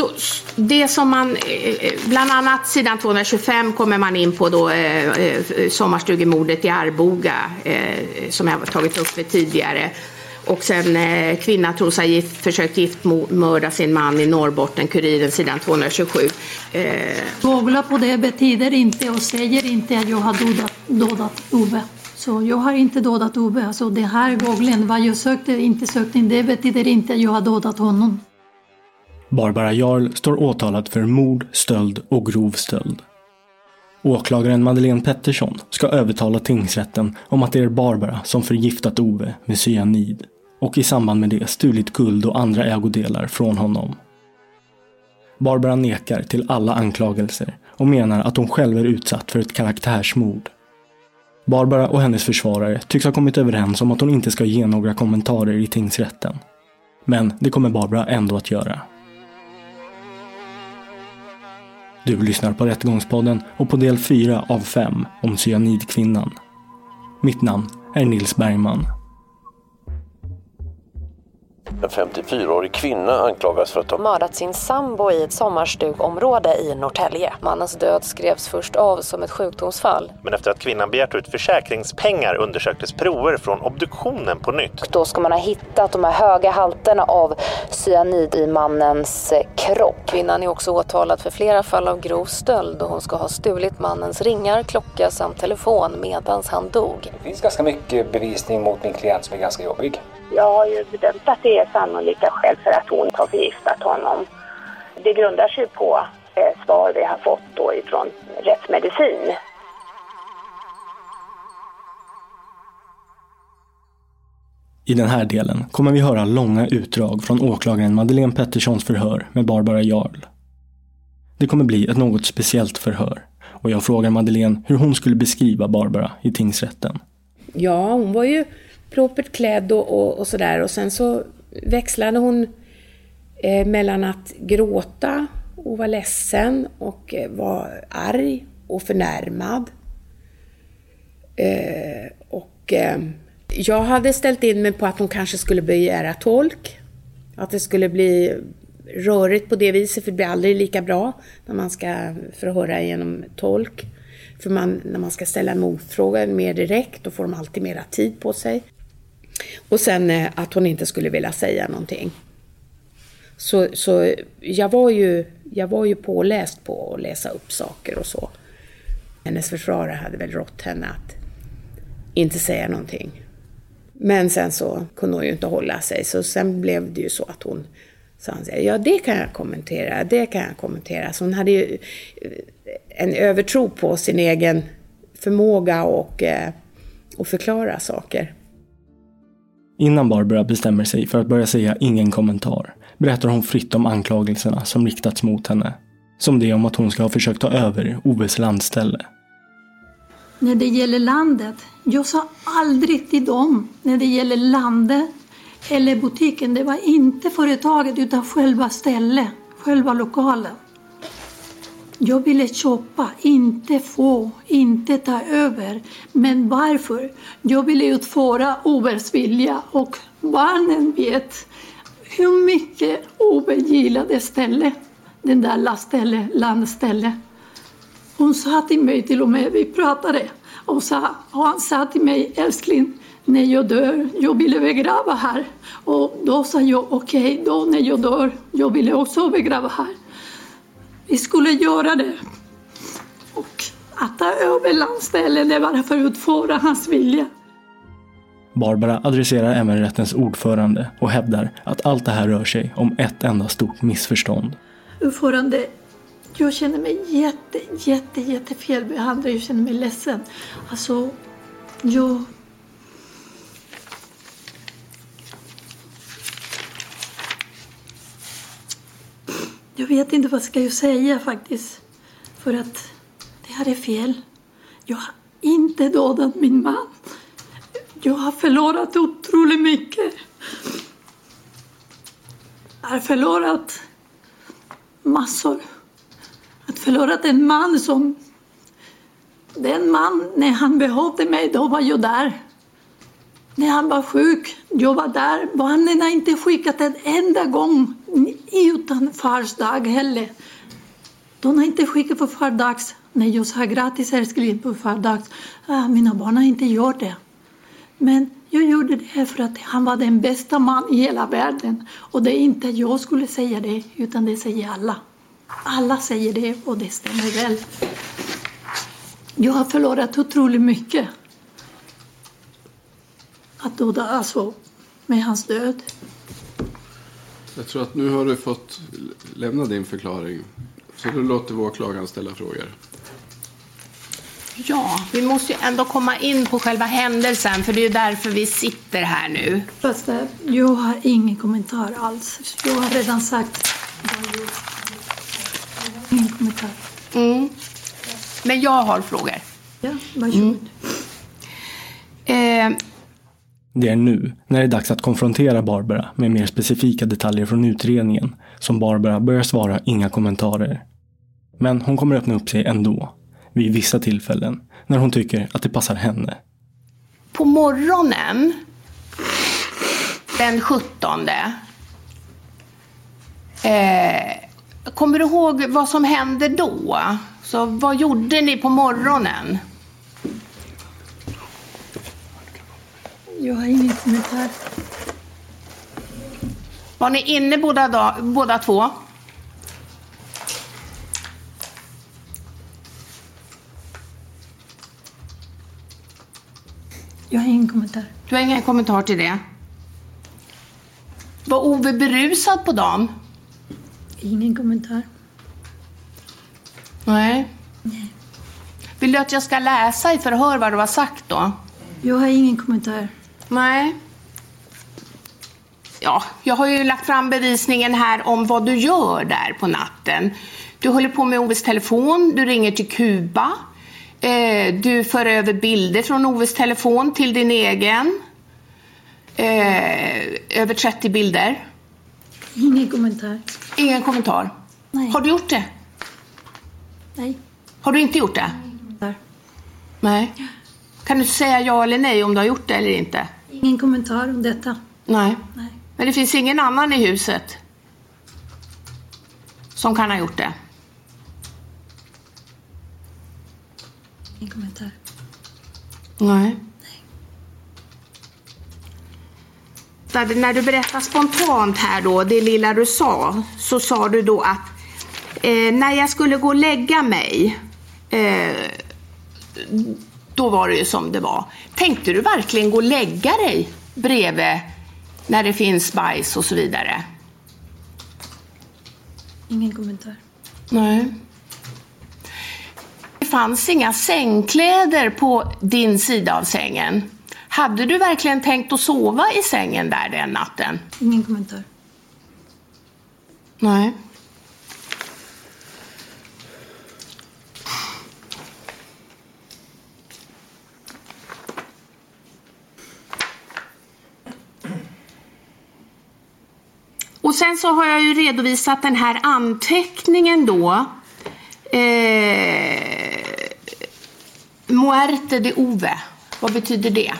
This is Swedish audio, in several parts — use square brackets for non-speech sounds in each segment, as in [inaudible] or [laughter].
Så det som man, eh, eh, bland annat sidan 225 kommer man in på då eh, eh, sommarstugemordet i Arboga eh, som jag har tagit upp tidigare. Och sen eh, kvinna tros ha gift, försökt giftmörda sin man i Norrbotten, Kuriren sidan 227. Eh, Googla på det betyder inte och säger inte att jag har dödat, dödat Ove. Så jag har inte dödat Ove. Alltså det här googlen, vad jag sökte, inte sökte, det betyder inte att jag har dödat honom. Barbara Jarl står åtalad för mord, stöld och grov stöld. Åklagaren Madeleine Pettersson ska övertala tingsrätten om att det är Barbara som förgiftat Ove med cyanid och i samband med det stulit guld och andra ägodelar från honom. Barbara nekar till alla anklagelser och menar att hon själv är utsatt för ett karaktärsmord. Barbara och hennes försvarare tycks ha kommit överens om att hon inte ska ge några kommentarer i tingsrätten. Men det kommer Barbara ändå att göra. Du lyssnar på Rättegångspodden och på del 4 av 5 om cyanidkvinnan. Mitt namn är Nils Bergman. En 54-årig kvinna anklagas för att ha mördat sin sambo i ett sommarstugområde i Norrtälje. Mannens död skrevs först av som ett sjukdomsfall. Men efter att kvinnan begärt ut försäkringspengar undersöktes prover från obduktionen på nytt. Och då ska man ha hittat de här höga halterna av cyanid i mannens eh, kropp. Kvinnan är också åtalad för flera fall av grov stöld och hon ska ha stulit mannens ringar, klocka samt telefon medan han dog. Det finns ganska mycket bevisning mot min klient som är ganska jobbig. Jag har ju bedömt att det är sannolika skäl för att hon har förgiftat honom. Det grundar sig på eh, svar vi har fått då ifrån rättsmedicin. I den här delen kommer vi höra långa utdrag från åklagaren Madeleine Petterssons förhör med Barbara Jarl. Det kommer bli ett något speciellt förhör och jag frågar Madeleine hur hon skulle beskriva Barbara i tingsrätten. Ja, hon var ju propert klädd och, och, och sådär och sen så växlade hon eh, mellan att gråta och vara ledsen och eh, vara arg och förnärmad. Eh, och eh, jag hade ställt in mig på att hon kanske skulle begära tolk. Att det skulle bli rörigt på det viset, för det blir aldrig lika bra när man ska förhöra genom tolk. För man, när man ska ställa en motfråga mer direkt, då får de alltid mera tid på sig. Och sen eh, att hon inte skulle vilja säga någonting. Så, så jag, var ju, jag var ju påläst på att läsa upp saker och så. Hennes försvarare hade väl rått henne att inte säga någonting. Men sen så kunde hon ju inte hålla sig, så sen blev det ju så att hon sa ja det kan jag kommentera, det kan jag kommentera. Så hon hade ju eh, en övertro på sin egen förmåga och, eh, och förklara saker. Innan Barbara bestämmer sig för att börja säga ingen kommentar berättar hon fritt om anklagelserna som riktats mot henne. Som det om att hon ska ha försökt ta över Oves landställe. När det gäller landet, jag sa aldrig till dem när det gäller landet eller butiken, det var inte företaget utan själva stället, själva lokalen. Jag ville köpa, inte få, inte ta över. Men varför? Jag ville utföra Overs vilja och barnen vet hur mycket Ove gillade stället, den där laststället, landstället. Hon sa till mig till och med, vi pratade, och, sa, och han sa till mig, älskling, när jag dör, jag ville begrava här. Och då sa jag, okej, okay, då när jag dör, jag ville också begrava här. Vi skulle göra det. Och att ta över landställen, det var för att utföra hans vilja. Barbara adresserar även rättens ordförande och hävdar att allt det här rör sig om ett enda stort missförstånd. Ordförande, jag känner mig jätte, jätte, jätte felbehandlad. Jag känner mig ledsen. Alltså, jag... Jag vet inte vad ska jag säga faktiskt. För att det här är fel. Jag har inte dödat min man. Jag har förlorat otroligt mycket. Jag har förlorat massor. Jag har förlorat en man som... Den man, när han behövde mig, då var jag där. När han var sjuk, jag var där. Barnen har inte skickat en enda gång utan fars dag heller. De har inte skickat på Far dags. När jag sa grattis älskling på Far dags. Ah, mina barn har inte gjort det. Men jag gjorde det för att han var den bästa man i hela världen. Och det är inte jag skulle säga det, utan det säger alla. Alla säger det och det stämmer väl. Jag har förlorat otroligt mycket. Att döda, alltså, med hans död. Jag tror att nu har du fått lämna din förklaring. Så då låter vi åklagaren ställa frågor. Ja, vi måste ju ändå komma in på själva händelsen för det är ju därför vi sitter här nu. Fast eh, jag har ingen kommentar alls. Jag har redan sagt Ingen kommentar. Mm. Men jag har frågor. Ja, varsågod. Mm. Eh. Det är nu, när det är dags att konfrontera Barbara med mer specifika detaljer från utredningen, som Barbara börjar svara inga kommentarer. Men hon kommer öppna upp sig ändå vid vissa tillfällen när hon tycker att det passar henne. På morgonen den 17 eh, Kommer du ihåg vad som hände då? Så vad gjorde ni på morgonen? Jag har ingen kommentar. Var ni inne båda, båda två? Jag har ingen kommentar. Du har ingen kommentar till det? Var Ove berusad på dagen? Ingen kommentar. Nej. Nej. Vill du att jag ska läsa i förhör vad du har sagt då? Jag har ingen kommentar. Nej. Ja, jag har ju lagt fram bevisningen här om vad du gör där på natten. Du håller på med Oves telefon, du ringer till Kuba. Eh, du för över bilder från Oves telefon till din egen. Eh, över 30 bilder. Ingen kommentar. Ingen kommentar? Nej. Har du gjort det? Nej. Har du inte gjort det? Där. Nej. Kan du säga ja eller nej om du har gjort det eller inte? Ingen kommentar om detta. Nej. Nej. Men det finns ingen annan i huset som kan ha gjort det? Ingen kommentar. Nej. När du berättar spontant här då, det lilla du sa, så sa du då att eh, när jag skulle gå och lägga mig, eh, då var det ju som det var. Tänkte du verkligen gå och lägga dig bredvid när det finns bajs och så vidare? Ingen kommentar. Nej. Det fanns inga sängkläder på din sida av sängen. Hade du verkligen tänkt att sova i sängen där den natten? Ingen kommentar. Nej. Sen så har jag ju redovisat den här anteckningen då. Eh, Muerte de Ove. Vad betyder det?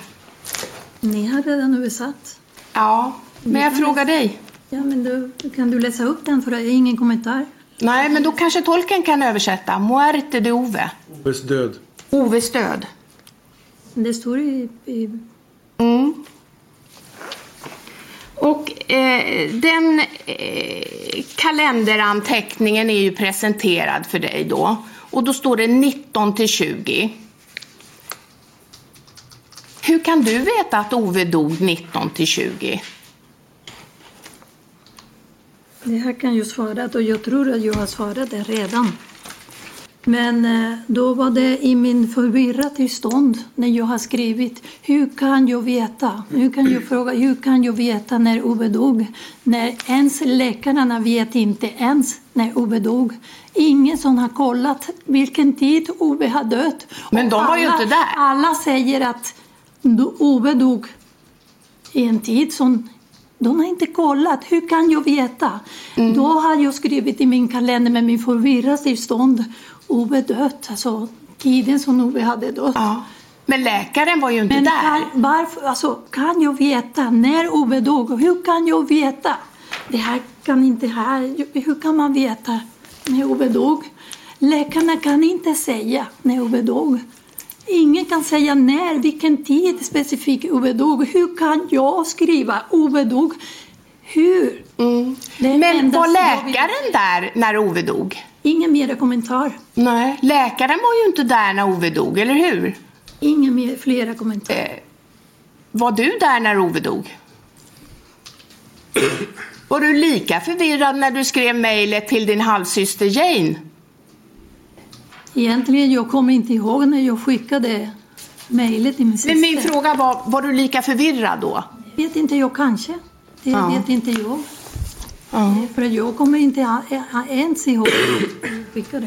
Ni har redan översatt. Ja, men jag frågar dig. Ja, men då kan du läsa upp den för det är ingen kommentar. Nej, men då kanske tolken kan översätta. Muerte de Ove. Oves död. Oves död. Det står i... i... Mm. Och eh, den eh, kalenderanteckningen är ju presenterad för dig då. Och då står det 19 till 20. Hur kan du veta att Ove dog 19 till 20? Det här kan jag svara och jag tror att jag har svarat det redan. Men eh, då var det i min förvirrade tillstånd när jag har skrivit hur kan jag veta? Hur kan jag fråga? Hur kan jag veta när Ove dog? När ens läkarna vet inte ens när Ove dog. Ingen som har kollat vilken tid Ove har dött. Men de var ju inte där. Alla säger att Ove dog i en tid som de har inte kollat. Hur kan jag veta? Mm. Då har jag skrivit i min kalender med min förvirrade tillstånd Ove dött, alltså tiden som Ove hade dött. Ja. Men läkaren var ju inte Men där. kan, varför, alltså, kan jag veta när Ove dog? Hur kan jag veta? Det här kan inte här. Hur kan man veta när Ove dog? Läkarna kan inte säga när Ove dog. Ingen kan säga när, vilken tid specifikt Ove dog. Hur kan jag skriva Ove dog? Hur? Mm. Men var jag läkaren där när Ove dog? Ingen mer kommentar. Nej, läkaren var ju inte där när Ove dog, eller hur? Ingen mer, flera kommentarer. Eh, var du där när Ove dog? Var du lika förvirrad när du skrev mejlet till din halvsyster Jane? Egentligen jag kommer inte ihåg när jag skickade mejlet till min syster. Men min fråga var, var du lika förvirrad då? vet inte jag kanske. Det Ja. vet inte jag. För att jag kommer inte ens ihåg när jag skickade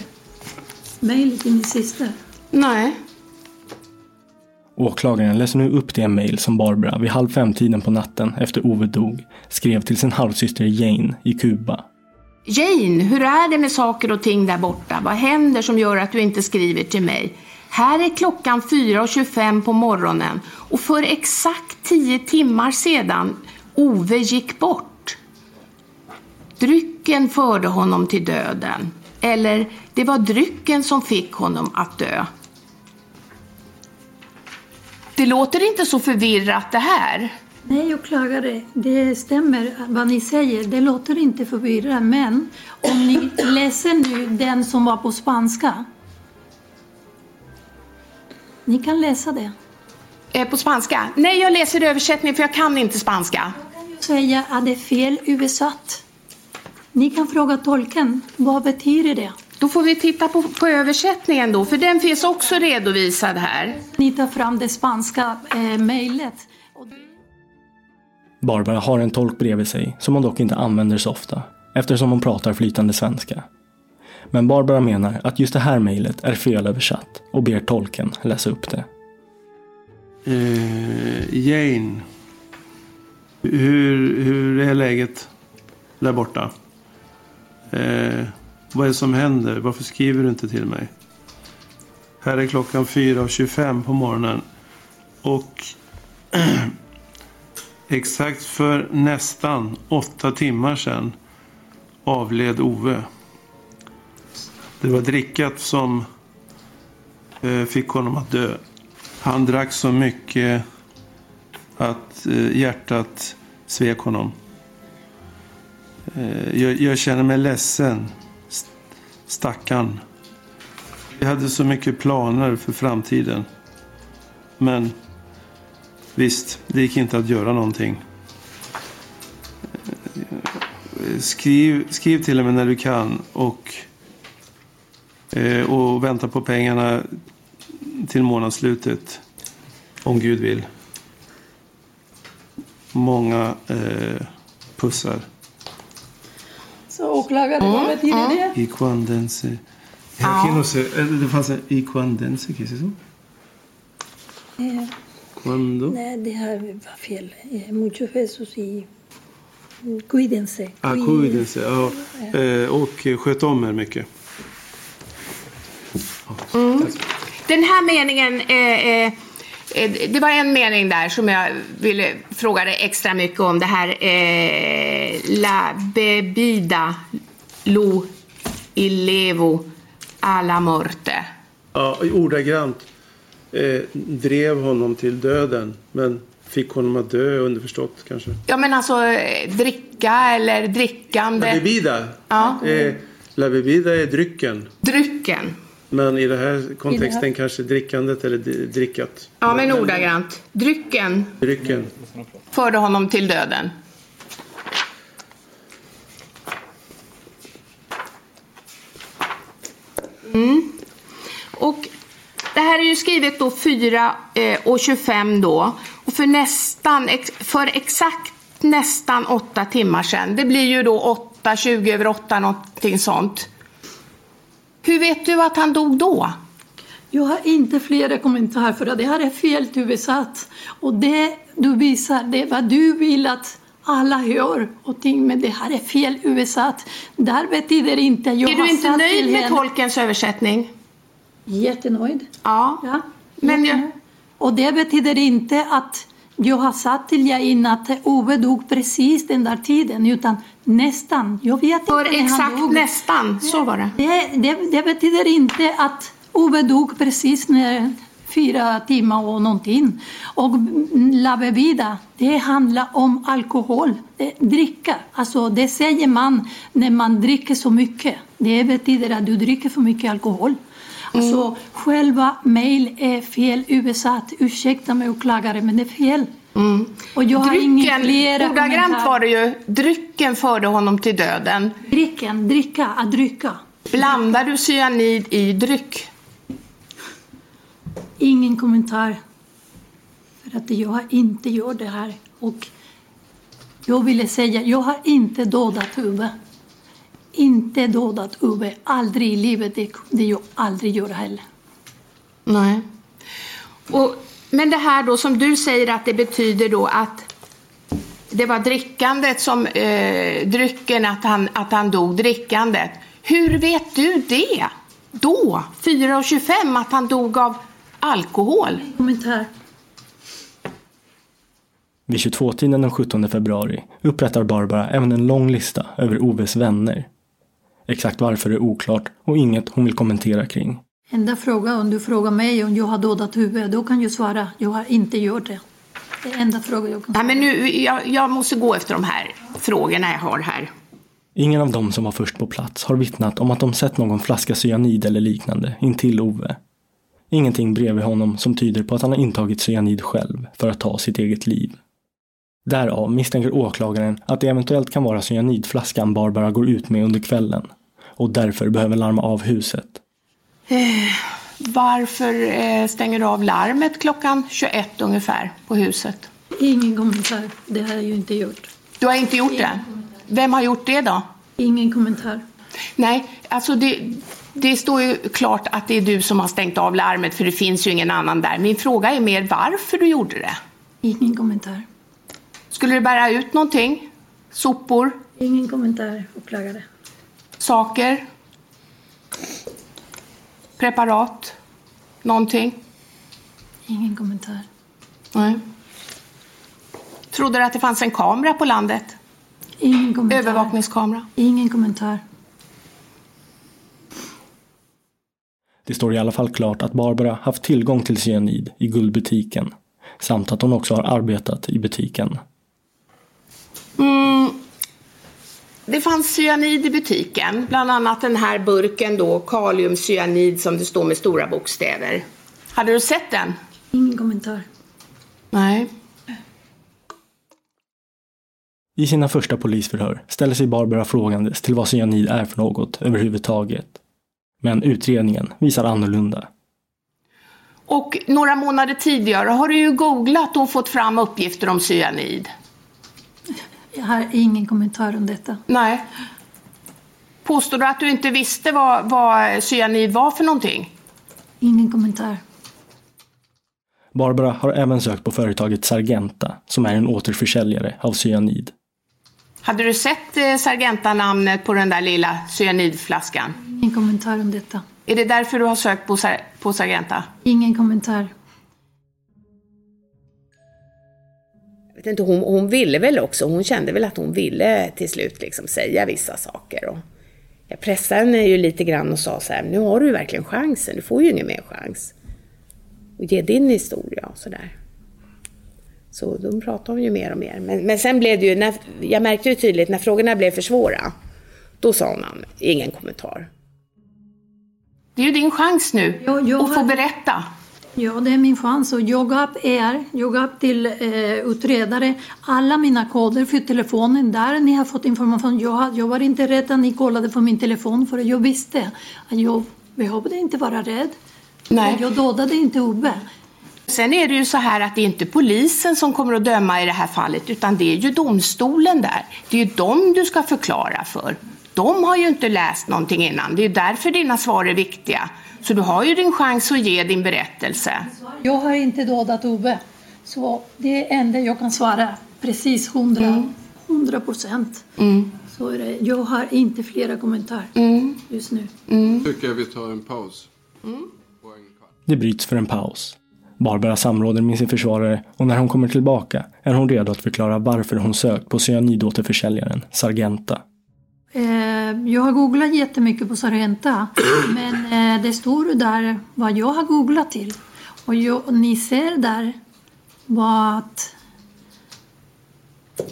mejlet till min syster. Nej. Åklagaren läser nu upp det mejl som Barbara vid halv fem-tiden på natten efter Ove dog skrev till sin halvsyster Jane i Kuba. Jane, hur är det med saker och ting där borta? Vad händer som gör att du inte skriver till mig? Här är klockan 4.25 på morgonen och för exakt 10 timmar sedan Ove gick bort. Drycken förde honom till döden. Eller, det var drycken som fick honom att dö. Det låter inte så förvirrat det här. Nej, åklagare, det stämmer vad ni säger. Det låter inte förvirrat. men om ni läser nu den som var på spanska. Ni kan läsa det. Eh, på spanska? Nej, jag läser översättning för jag kan inte spanska. Säga att det är fel översatt. Ni kan fråga tolken. Vad betyder det? Då får vi titta på, på översättningen då, för den finns också redovisad här. Ni tar fram det spanska eh, mejlet. Barbara har en tolk bredvid sig som hon dock inte använder så ofta eftersom hon pratar flytande svenska. Men Barbara menar att just det här mejlet är felöversatt och ber tolken läsa upp det. Eh, Jane. Hur, hur är läget där borta? Eh, vad är det som händer? Varför skriver du inte till mig? Här är klockan 4.25 på morgonen. Och [clears throat] exakt för nästan åtta timmar sedan avled Ove. Det var drickat som eh, fick honom att dö. Han drack så mycket att eh, hjärtat svek honom. Eh, jag, jag känner mig ledsen. Stackarn. Vi hade så mycket planer för framtiden. Men visst, det gick inte att göra någonting. Eh, skriv, skriv till mig när du kan och, och vänta på pengarna till månadsslutet. Om Gud vill. Många eh, pussar. Så åklagare, vad betyder det? Equandense. Ja. Aquí no sé, eh, det fanns en equandense, ¿qué es eso? Eh, nej, det här var fel. Eh, muchos besos y mm, cuídense. Ah, cuídense. Ja. Eh, och sköt om er mycket. Mm. Den här meningen, eh, eh, eh, det var en mening där som jag ville fråga dig extra mycket om. Det här eh, La bebida lo ilevo alla morte. Ja, ordagrant. Eh, drev honom till döden. Men fick honom att dö underförstått kanske. Ja men alltså eh, dricka eller drickande. La bebida. Ja. Eh, la bebida är drycken. Drycken. Men i den här kontexten det här- kanske drickandet eller drickat. Ja men ordagrant. Drycken Drycken. förde honom till döden. Mm. Och det här är ju skrivet då 4 eh, och 25 då. Och för nästan, för exakt nästan 8 timmar sedan. Det blir ju då 8, 20 över 8 någonting sånt. Hur vet du att han dog då? Jag har inte flera kommentarer för att det här är fel översatt. Och det du visar, det är vad du vill att alla hör och ting, men det här är fel översatt. Där betyder inte jag är du inte nöjd med henne- tolkens översättning? Jättenöjd. Ja. ja. Men jag... Och det betyder inte att jag har sagt till Jain att Ove dog precis den där tiden, utan nästan. Jag vet För inte när han exakt dog. nästan, så var det. Det, det, det betyder inte att Ove dog precis när fyra timmar och någonting. Och la bebida, det handlar om alkohol, det, dricka. Alltså det säger man när man dricker så mycket. Det betyder att du dricker för mycket alkohol. Alltså själva mail är fel översatt. Ursäkta mig åklagare, men det är fel. Och jag har ingen flera ordagrant var det ju, drycken förde honom till döden. Drycken, dricka, att dricka. Blandar du cyanid i dryck? Ingen kommentar. För att jag har inte gjort det här. Och jag ville säga, jag har inte dödat Ove. Inte dödat Ove. Aldrig i livet. Det kunde jag aldrig göra heller. Nej. Och, men det här då som du säger att det betyder då att det var drickandet som, eh, drycken, att han, att han dog, drickandet. Hur vet du det? Då, 4.25, att han dog av alkohol? Kommentar. Vid 22-tiden den 17 februari upprättar Barbara även en lång lista över Oves vänner. Exakt varför är oklart och inget hon vill kommentera kring. Enda fråga om du frågar mig om jag har dödat Ove, då kan jag svara, jag har inte gjort det. Det är enda frågan jag kan Nej, men nu, jag, jag måste gå efter de här frågorna jag har här. Ingen av dem som var först på plats har vittnat om att de sett någon flaska cyanid eller liknande intill Ove. Ingenting bredvid honom som tyder på att han har intagit cyanid själv för att ta sitt eget liv. Därav misstänker åklagaren att det eventuellt kan vara cyanidflaskan Barbara går ut med under kvällen och därför behöver larma av huset. Eh, varför eh, stänger du av larmet klockan 21 ungefär på huset? Ingen kommentar. Det har jag ju inte gjort. Du har inte gjort det? Vem har gjort det då? Ingen kommentar. Nej, alltså det, det står ju klart att det är du som har stängt av larmet för det finns ju ingen annan där. Min fråga är mer varför du gjorde det. Ingen kommentar. Skulle du bära ut någonting? Sopor? Ingen kommentar, åklagare. Saker? Preparat? Någonting? Ingen kommentar. Nej. Trodde du att det fanns en kamera på landet? Ingen kommentar. Övervakningskamera? Ingen kommentar. Det står i alla fall klart att Barbara haft tillgång till cyanid i guldbutiken samt att hon också har arbetat i butiken. Mm. Det fanns cyanid i butiken, bland annat den här burken då, kaliumcyanid som det står med stora bokstäver. Hade du sett den? Ingen kommentar. Nej. I sina första polisförhör ställer sig Barbara frågandes till vad cyanid är för något överhuvudtaget. Men utredningen visar annorlunda. Och några månader tidigare har du ju googlat och fått fram uppgifter om cyanid. Jag har ingen kommentar om detta. Nej. Påstår du att du inte visste vad, vad cyanid var för någonting? Ingen kommentar. Barbara har även sökt på företaget Sargenta som är en återförsäljare av cyanid. Hade du sett eh, Sargenta-namnet på den där lilla cyanidflaskan? Ingen kommentar om detta. Är det därför du har sökt på, Sar på Sargenta? Ingen kommentar. Vet inte, hon, hon ville väl också, hon kände väl att hon ville till slut liksom säga vissa saker. Och jag pressade henne ju lite grann och sa så här, nu har du verkligen chansen, du får ju ingen mer chans. Och ge din historia och sådär. Så då pratade hon ju mer och mer. Men, men sen blev det ju, när, jag märkte ju tydligt när frågorna blev för svåra, då sa hon ingen kommentar. Det är ju din chans nu jag, jag att få berätta. Ja, det är min chans och jag gav er, jag gav till eh, utredare alla mina koder för telefonen där ni har fått information. Jag, jag var inte rädd att ni kollade på min telefon för jag visste att jag behövde inte vara rädd. Nej. Jag dödade inte Ove. Sen är det ju så här att det är inte polisen som kommer att döma i det här fallet utan det är ju domstolen där. Det är ju dem du ska förklara för. De har ju inte läst någonting innan. Det är därför dina svar är viktiga. Så du har ju din chans att ge din berättelse. Jag har inte dödat Ove. Så det är enda jag kan svara precis hundra, hundra procent. Mm. Så är det. Jag har inte flera kommentarer Mm. just nu. Mm. tycker jag vi tar en paus. Det bryts för en paus. Barbara samråder med sin försvarare och när hon kommer tillbaka är hon redo att förklara varför hon sökt på cyanidåterförsäljaren Sargenta. Eh, jag har googlat jättemycket på Sargenta [clears throat] men eh, det står där vad jag har googlat till. Och, jag, och ni ser där vad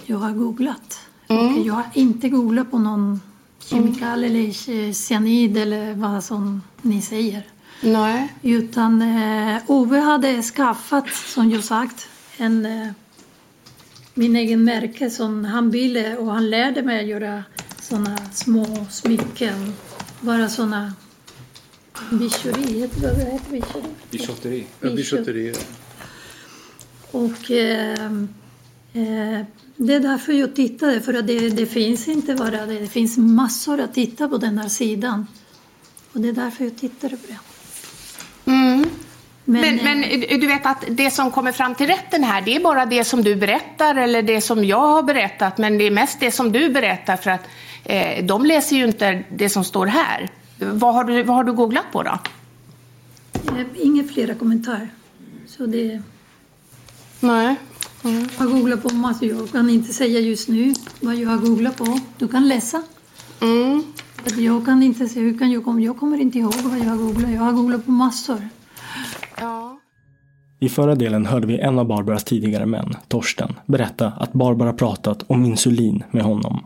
jag har googlat. Mm. Jag har inte googlat på någon kemikal eller eh, cyanid eller vad som ni säger. Nej. Utan eh, Ove hade skaffat, som jag sagt, en, eh, min egen märke som han ville och han lärde mig att göra såna små smycken. Bara såna bijouri, heter det, vad heter bijouri? Bichotteri. Ja, bijotteri. Och eh, eh, det är därför jag tittade, för att det, det finns inte bara det, det finns massor att titta på den här sidan. Och det är därför jag tittade på det. Mm. Men, Men, eh, men du vet att det som kommer fram till rätten här, det är bara det som du berättar eller det som jag har berättat, men det är mest det som du berättar för att eh, de läser ju inte det som står här. Vad har du, vad har du googlat på då? eh, Inga flera kommentarer. Så det... Nej. Jag har googlat på massor. Jag kan inte säga just nu vad jag har googlat på. Du kan läsa. Mm. Att Jag kan inte säga, hur kan jag, jag kommer inte ihåg vad jag har googlat. Jag har googlat på massor. Ja. I förra delen hörde vi en av Barbaras tidigare män, Torsten, berätta att Barbara pratat om insulin med honom.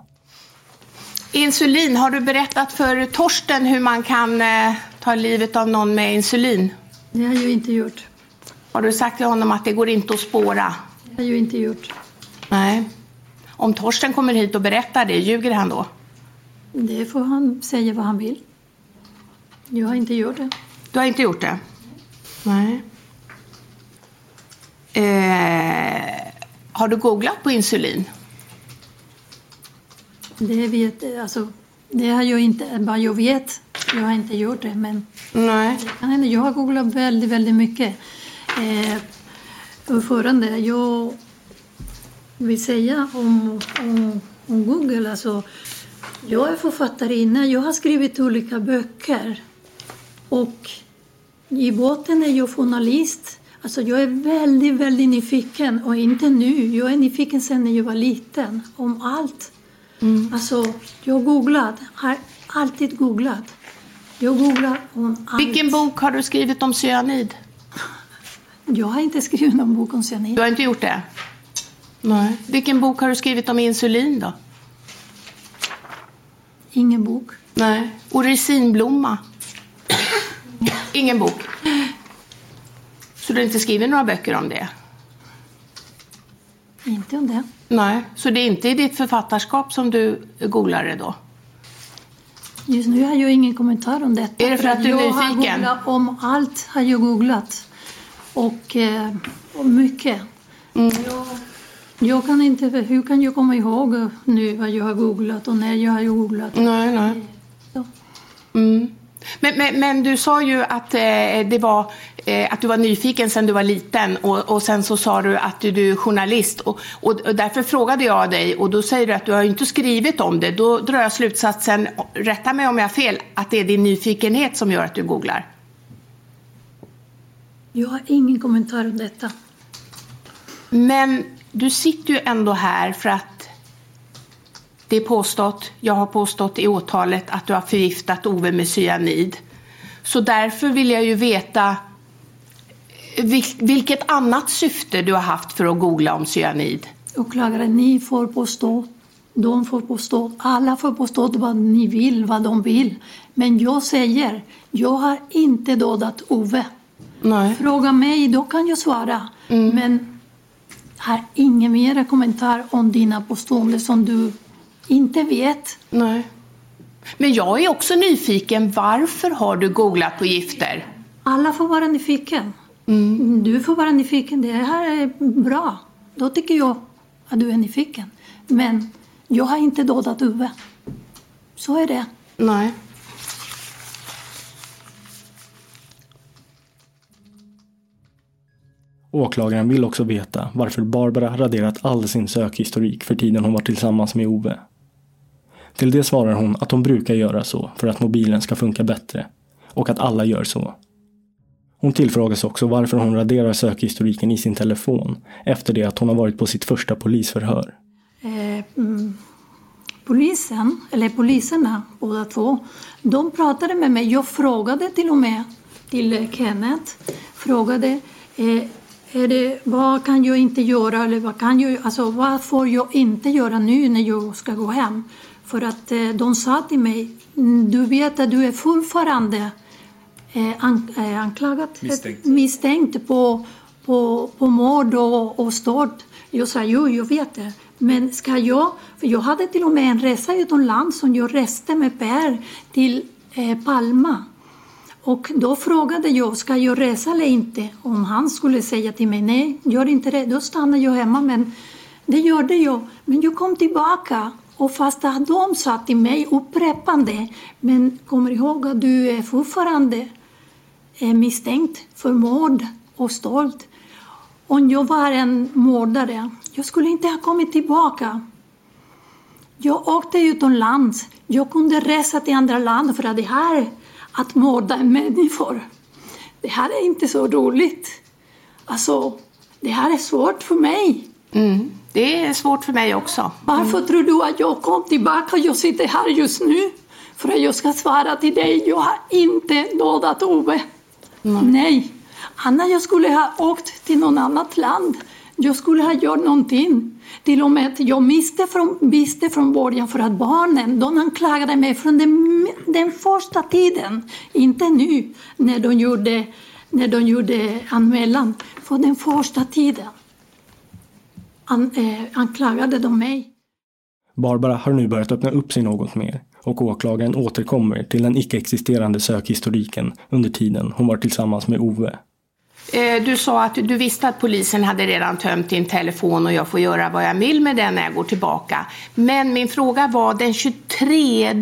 Insulin, har du berättat för Torsten hur man kan eh, ta livet av någon med insulin? Det har jag inte gjort. Har du sagt till honom att det går inte att spåra? Det har jag inte gjort. Nej. Om Torsten kommer hit och berättar det, ljuger han då? Det får han säga vad han vill. Jag har inte gjort det. Du har inte gjort det? Nej. Eh, har du googlat på insulin? Det vet alltså, det har jag inte, vad jag vet. Jag har inte gjort det, men Nej. det. Jag har googlat väldigt, väldigt mycket. Eh, ordförande, jag vill säga om, om, om Google, alltså, jag är författarinna, jag har skrivit olika böcker. Och i botten är jag journalist. Alltså jag är väldigt, väldigt nyfiken. Och inte nu, jag är nyfiken sedan när jag var liten. Om allt. Alltså, jag har googlat, har alltid googlat. Jag googlar om allt. Vilken bok har du skrivit om cyanid? [laughs] Jag har inte skrivit någon bok om cyanid. Du har inte gjort det? Nej. Vilken bok har du skrivit om insulin då? Ingen bok. Nej. Orisinblomma? [coughs] Ingen bok? Så du har inte skrivit några böcker om det? Inte om det. Nej, så det är inte i ditt författarskap som du googlar det då? Just nu har jag ingen kommentar om detta. Är det för att du är jag har nyfiken? googlat om allt har jag googlat. Och, eh, och mycket. Mm. Jag, jag kan inte, hur kan jag komma ihåg nu vad jag har googlat och när jag har googlat? Nej, nej. Mm. Men, men, men du sa ju att, eh, det var, eh, att du var nyfiken sedan du var liten och, och sen så sa du att du, du är journalist och, och, och därför frågade jag dig och då säger du att du har inte skrivit om det. Då drar jag slutsatsen, rätta mig om jag har fel, att det är din nyfikenhet som gör att du googlar. Jag har ingen kommentar om detta. Men du sitter ju ändå här för att det är påstått, jag har påstått i åtalet att du har förgiftat Ove med cyanid. Så därför vill jag ju veta vil- vilket annat syfte du har haft för att googla om cyanid. Åklagare, ni får påstå, de får påstå, alla får påstå vad ni vill, vad de vill. Men jag säger, jag har inte dödat Ove. Nej. Fråga mig, då kan jag svara. Men har ingen mer kommentar om dina påståenden som du inte vet. Nej. Men jag är också nyfiken, varför har du googlat på gifter? Alla får vara nyfiken. Du får vara nyfiken, det här är bra. Då tycker jag att du är nyfiken. Men jag har inte dödat Uwe. Så är det. Nej. Åklagaren vill också veta varför Barbara raderat all sin sökhistorik för tiden hon var tillsammans med Ove. Till det svarar hon att hon brukar göra så för att mobilen ska funka bättre och att alla gör så. Hon tillfrågas också varför hon raderar sökhistoriken i sin telefon efter det att hon har varit på sitt första polisförhör. Eh, mm, polisen, eller poliserna båda två, de pratade med mig. Jag frågade till och med till Kenneth, frågade eh, är det, vad kan jag inte göra eller vad, kan jag, alltså, vad får jag inte göra nu när jag ska gå hem? För att eh, de sa till mig, "Mm, du vet att du är fortfarande eh, eh, anklagad, Misstänkt. misstänkt på, på, på mord och, och stöld. Jag sa, jo, jag vet det. Men ska jag, för jag hade till och med en resa utomlands som jag reste med Per till eh, Palma. Och då frågade jag, ska jag resa eller inte? Om han skulle säga till mig, nej, gör inte det, då stannar jag hemma. Men det gjorde jag. Men jag kom tillbaka och fast att de sa till mig upprepande, men kommer ihåg att du är fortfarande eh, misstänkt för mord och stöld. Om jag var en mördare, jag skulle inte ha kommit tillbaka. Jag åkte utomlands. Jag kunde resa till andra land för att det här, att mörda människor, det här är inte så roligt. Alltså, det här är svårt för mig. Mm. Det är svårt för mig också. Varför tror du att jag kom tillbaka och jag sitter här just nu? För att jag ska svara till dig, jag har inte dödat Ove. Nej. Annars jag skulle ha åkt till något annat land. Jag skulle ha gjort någonting. Till och med jag visste från, visste från början för att barnen, de anklagade mig från den, den första tiden. Inte nu när de gjorde, när de gjorde anmälan. För den första tiden an, eh, anklagade de mig. Barbara har nu börjat öppna upp sig något mer och åklagaren återkommer till den icke-existerande sökhistoriken under tiden hon var tillsammans med Ove. Eh, Du sa att du visste att polisen hade redan tömt din telefon och jag får göra vad jag vill med den när jag går tillbaka. Men min fråga var den 23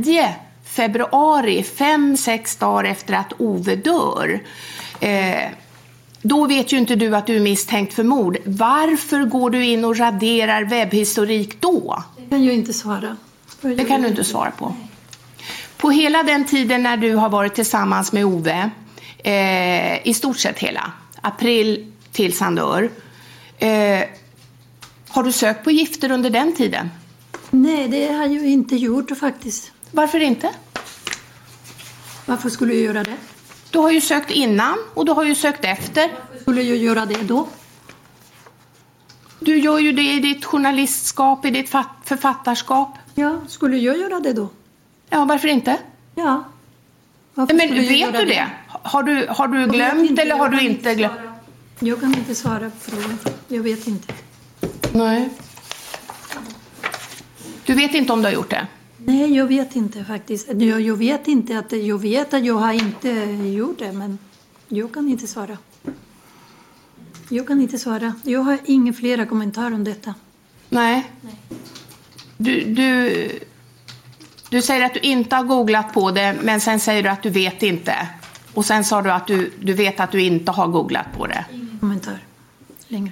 februari, fem, sex dagar efter att Ove dör. Då vet ju inte du att du är misstänkt för mord. Varför går du in och raderar webbhistorik då? Det kan jag inte svara. Det kan du inte svara på. På hela den tiden när du har varit tillsammans med Ove, eh, i stort sett hela, april tills han dör, eh, har du sökt på gifter under den tiden? Nej, det har jag inte gjort faktiskt. Varför inte? Varför skulle jag göra det? Du har ju sökt innan och du har ju sökt efter. Skulle jag göra det då? Du gör ju det i ditt journalistskap, i ditt författarskap. Ja, skulle jag göra det då? Ja, varför inte? Ja. Varför Men vet du det? det? Har du, har du glömt eller har du inte glömt? Jag kan inte svara på frågan. Jag vet inte. Nej. Du vet inte om du har gjort det? Nej, jag vet inte faktiskt. Jag, jag vet inte att jag vet att jag har inte gjort det, men jag kan inte svara. Jag kan inte svara. Jag har inga flera kommentarer om detta. Nej. Nej. Du, du, du säger att du inte har googlat på det, men sen säger du att du vet inte. Och sen sa du att du, du vet att du inte har googlat på det. Ingen kommentar längre.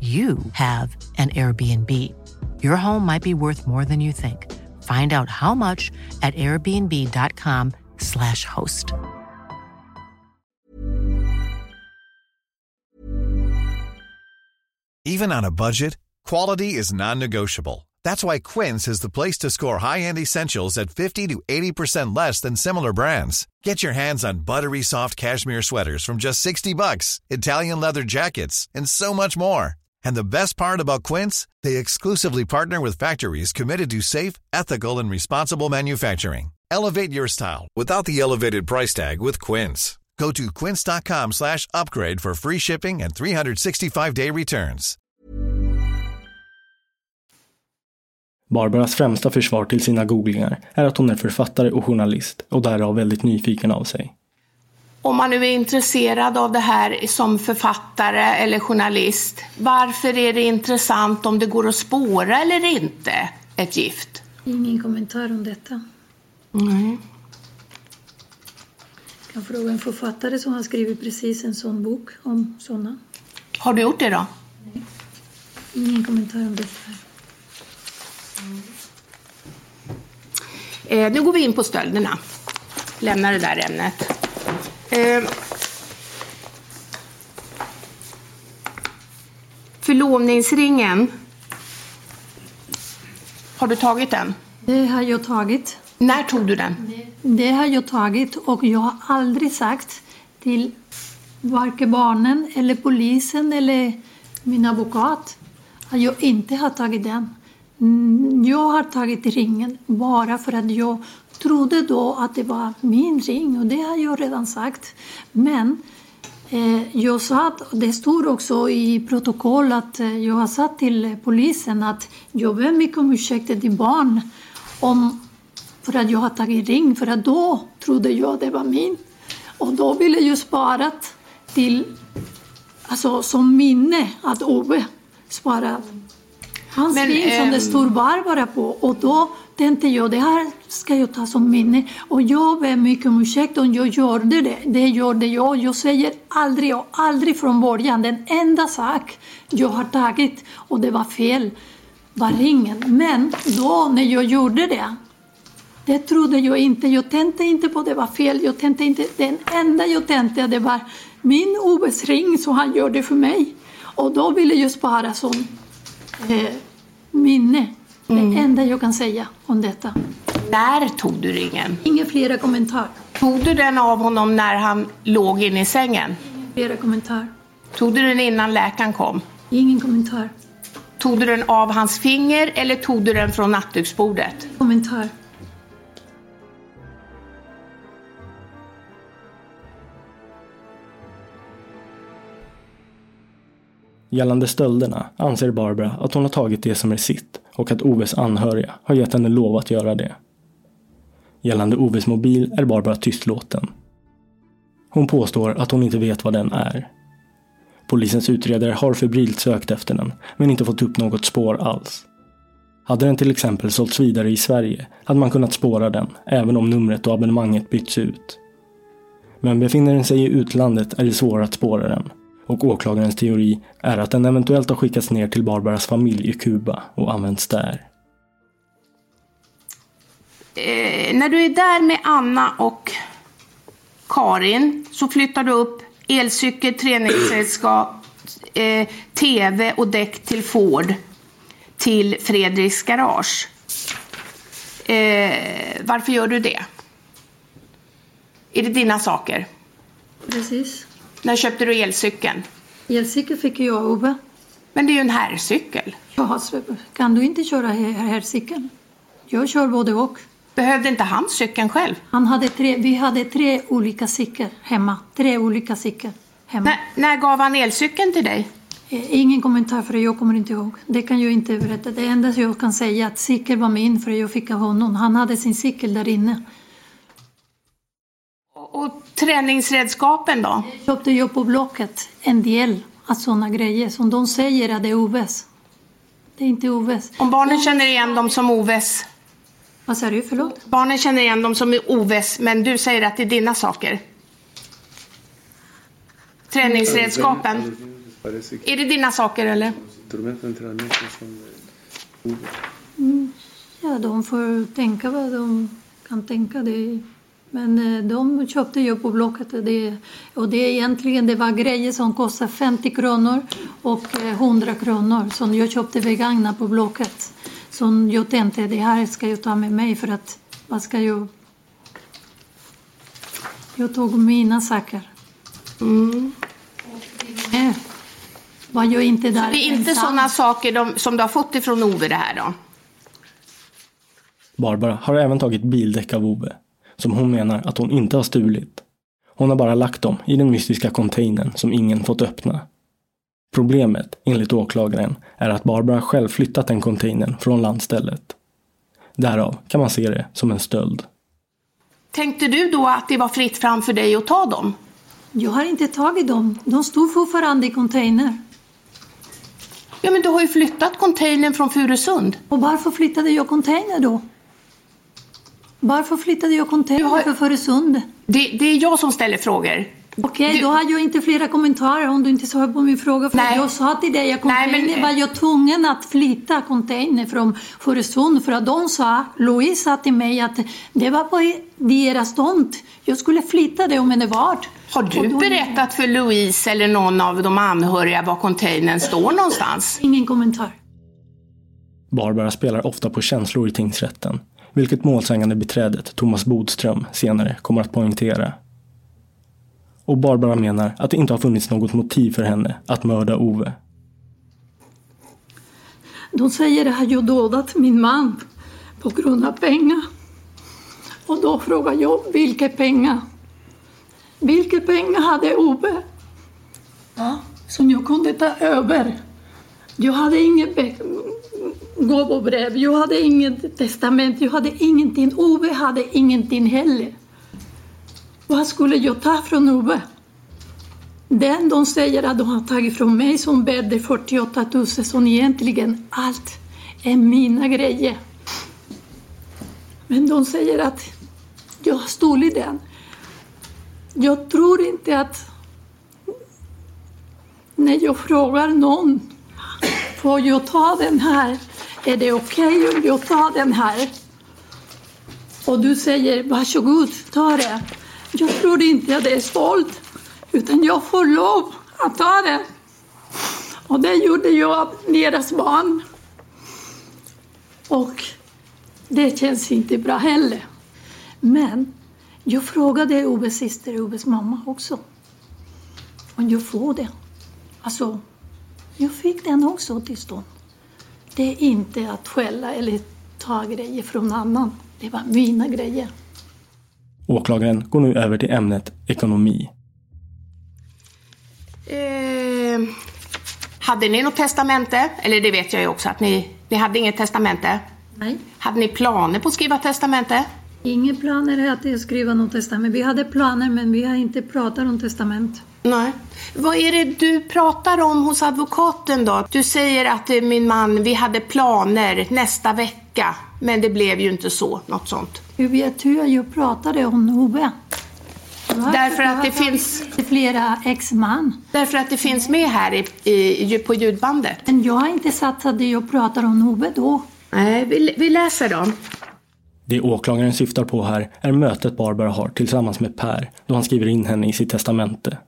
you have an Airbnb. Your home might be worth more than you think. Find out how much at airbnb.com slash host. Even on a budget, quality is non-negotiable. That's why Quince is the place to score high-end essentials at 50 to 80% less than similar brands. Get your hands on buttery soft cashmere sweaters from just 60 bucks, Italian leather jackets, and so much more. And the best part about Quince, they exclusively partner with factories committed to safe, ethical and responsible manufacturing. Elevate your style without the elevated price tag with Quince. Go to quince.com/upgrade for free shipping and 365-day returns. Barbaras främsta försvar till sina googlingar är att hon är författare och journalist och därav väldigt nyfiken av sig om man nu är intresserad av det här som författare eller journalist, varför är det intressant om det går att spåra eller inte ett gift? Ingen kommentar om detta. Mm. Jag kan fråga en författare som har skrivit precis en sån bok om sådana. Har du gjort det då? Nej. Ingen kommentar om detta. Eh, nu går vi in på stölderna. Lämnar det där ämnet. Eh, förlovningsringen. Har du tagit den? Det har jag tagit. När tog du den? Det, har jag tagit och jag har aldrig sagt till varken barnen eller polisen eller min advokat att jag inte har tagit den. Mm, jag har tagit ringen bara för att jag trodde då att det var min ring och det har jag redan sagt. Men eh, jag sa, och det står också i protokoll att eh, jag har sagt till polisen att jag ber mycket om ursäkt till barn om för att jag har tagit ring, för att då trodde jag att det var min. Och då ville jag spara till, alltså som minne att Ove sparar hans Men, ring som det ehm, står Barbara på. Och då tänkte jag, det här ska jag ta som minne. Och jag ber mycket om ursäkt om jag gjorde det. Det gjorde jag. Jag säger aldrig och aldrig från början. Den enda sak jag har tagit, och det var fel, var ringen. Men då när jag gjorde det, det trodde jag inte. Jag tänkte inte på det var fel. Jag tänkte inte, den enda jag tänkte det var min Oves ring som han gjorde för mig. Och då ville jag spara som eh, minne. Det enda jag kan säga om detta. När tog du ringen? Inga flera kommentarer. Tog du den av honom när han låg inne i sängen? Flera kommentarer. Tog du den innan läkaren kom? Ingen kommentar. Tog du den av hans finger eller tog du den från nattduksbordet? Kommentar. Gällande stölderna anser Barbara att hon har tagit det som är sitt och att Oves anhöriga har gett henne lov att göra det. Gällande Oves mobil är Barbara tystlåten. Hon påstår att hon inte vet vad den är. Polisens utredare har febrilt sökt efter den, men inte fått upp något spår alls. Hade den till exempel sålts vidare i Sverige hade man kunnat spåra den, även om numret och abonnemanget bytts ut. Men befinner den sig i utlandet är det svårare att spåra den och åklagarens teori är att den eventuellt har skickats ner till Barbaras familj i Kuba och använts där. Eh, när du är där med Anna och Karin så flyttar du upp elcykel, träningsredskap, eh, TV och däck till Ford till Fredriks garage. Eh, varför gör du det? Är det dina saker? Precis. När köpte du elcykeln? Elcykel fick jag av Ove. Men det är ju en herrcykel. Ja, kan du inte köra herrcykeln? Jag kör både och. Behövde inte han cykeln själv? Han hade tre, vi hade tre olika cykel hemma. Tre olika cykel hemma. När, när gav han elcykeln till dig? Eh, Ingen kommentar för jag kommer inte ihåg. Det kan jag inte berätta. Det enda jag kan säga är att cykel var min för jag fick av honom. Han hade sin cykel där inne. Och, och träningsredskapen då? Köpte jag på Blocket en del av sådana grejer som de säger att det är Oves. Det är inte Oves. Om barnen känner igen dem som Oves? Vad sa du? Förlåt? Barnen känner igen dem som Oves, men du säger att det är dina saker? Träningsredskapen? Är det dina saker eller? Mm, ja, de får tänka vad de kan tänka. Det. Men eh, de köpte ju på Blocket. och Det, och det är egentligen det var grejer som kostar 50 kronor och eh, 100 kronor som jag köpte begagnat på Blocket. Som jag tänkte det här ska jag ta med mig för att vad ska jag... Jag tog mina saker. Mm. Eh, var jag inte där Det är inte sådana saker de, som du har fått ifrån Ove det här då? Barbara har även tagit bildäck av Ove, som hon menar att hon inte har stulit. Hon har bara lagt dem i den mystiska containern som ingen fått öppna. Problemet, enligt åklagaren, är att Barbara själv flyttat den containern från landstället. Därav kan man se det som en stöld. Tänkte du då att det var fritt fram för dig att ta dem? Jag har inte tagit dem. De stod fortfarande i container. Ja, men du har ju flyttat containern från Furusund. Och varför flyttade jag container då? Varför flyttade jag container för Furusund? Det, det är jag som ställer frågor. Okej, då har jag inte flera kommentarer om du inte svarar på min fråga. För Nej. jag sa till dig att container Nej, men- var jag tvungen att flytta container från Furusund. För att de sa, Louise sa till mig att det var på deras tomt. Jag skulle flytta det om en vart. Har du berättat för Louise eller någon av de anhöriga var containern står någonstans? Ingen kommentar. Barbara spelar ofta på känslor i tingsrätten, vilket målsägande beträdet Thomas Bodström senare kommer att poängtera. Och Barbara menar att det inte har funnits något motiv för henne att mörda Ove. De säger att jag dödat min man på grund av pengar. Och då frågar jag vilka pengar? Vilka pengar hade Ove? Som jag kunde ta över jag hade inget gåvobrev, jag hade inget testament, jag hade ingenting. Ove hade ingenting heller. Vad skulle jag ta från Ove? Den de säger att de har tagit från mig som bärde 48 000 som egentligen allt är mina grejer. Men de säger att jag har stulit den. Jag tror inte att när jag frågar någon, får jag ta den här? Är det okej okay om jag tar den här? Och du säger varsågod, ta det. Jag tror inte att det är stolt, utan jag får lov att ta det. Och det gjorde jag av deras barn. Och det känns inte bra heller. Men jag frågade Oves syster, och Oves mamma också. Om jag får det. Alltså, jag fick den också till stånd. Det är inte att skälla eller ta grejer från annan. Det var mina grejer. Åklagaren går nu över till ämnet ekonomi. Eh, hade ni något testamente? Eller det vet jag ju också att ni, ni hade inget testamente. Nej. Hade ni planer på att skriva testamente? Inga planer att skriva något testament. Vi hade planer men vi har inte pratat om testament. Nej. Vad är det du pratar om hos advokaten då? Du säger att min man, vi hade planer nästa vecka, men det blev ju inte så, något sånt. Hur vet hur jag pratade om Ove? Därför att det finns... Flera ex-man. Därför att det finns med här i, i, på ljudbandet. Men jag har inte satt att jag pratar om Ove då. Nej, vi, vi läser dem. Det åklagaren syftar på här är mötet Barbara har tillsammans med Per då han skriver in henne i sitt testamente.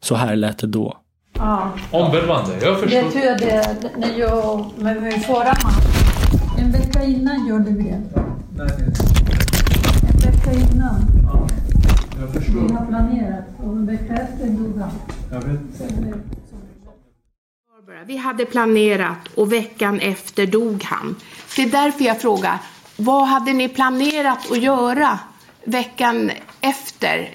Så här lät det då. Ja. Omvälvande, jag förstår. Det tror jag det när jag med min förra man. En vecka innan gjorde vi det. Nej. En vecka innan. Ja, jag förstår. Vi har planerat och en vecka efter dog han. Jag vet. Vi hade planerat och veckan efter dog han. Det är därför jag frågar, vad hade ni planerat att göra veckan efter?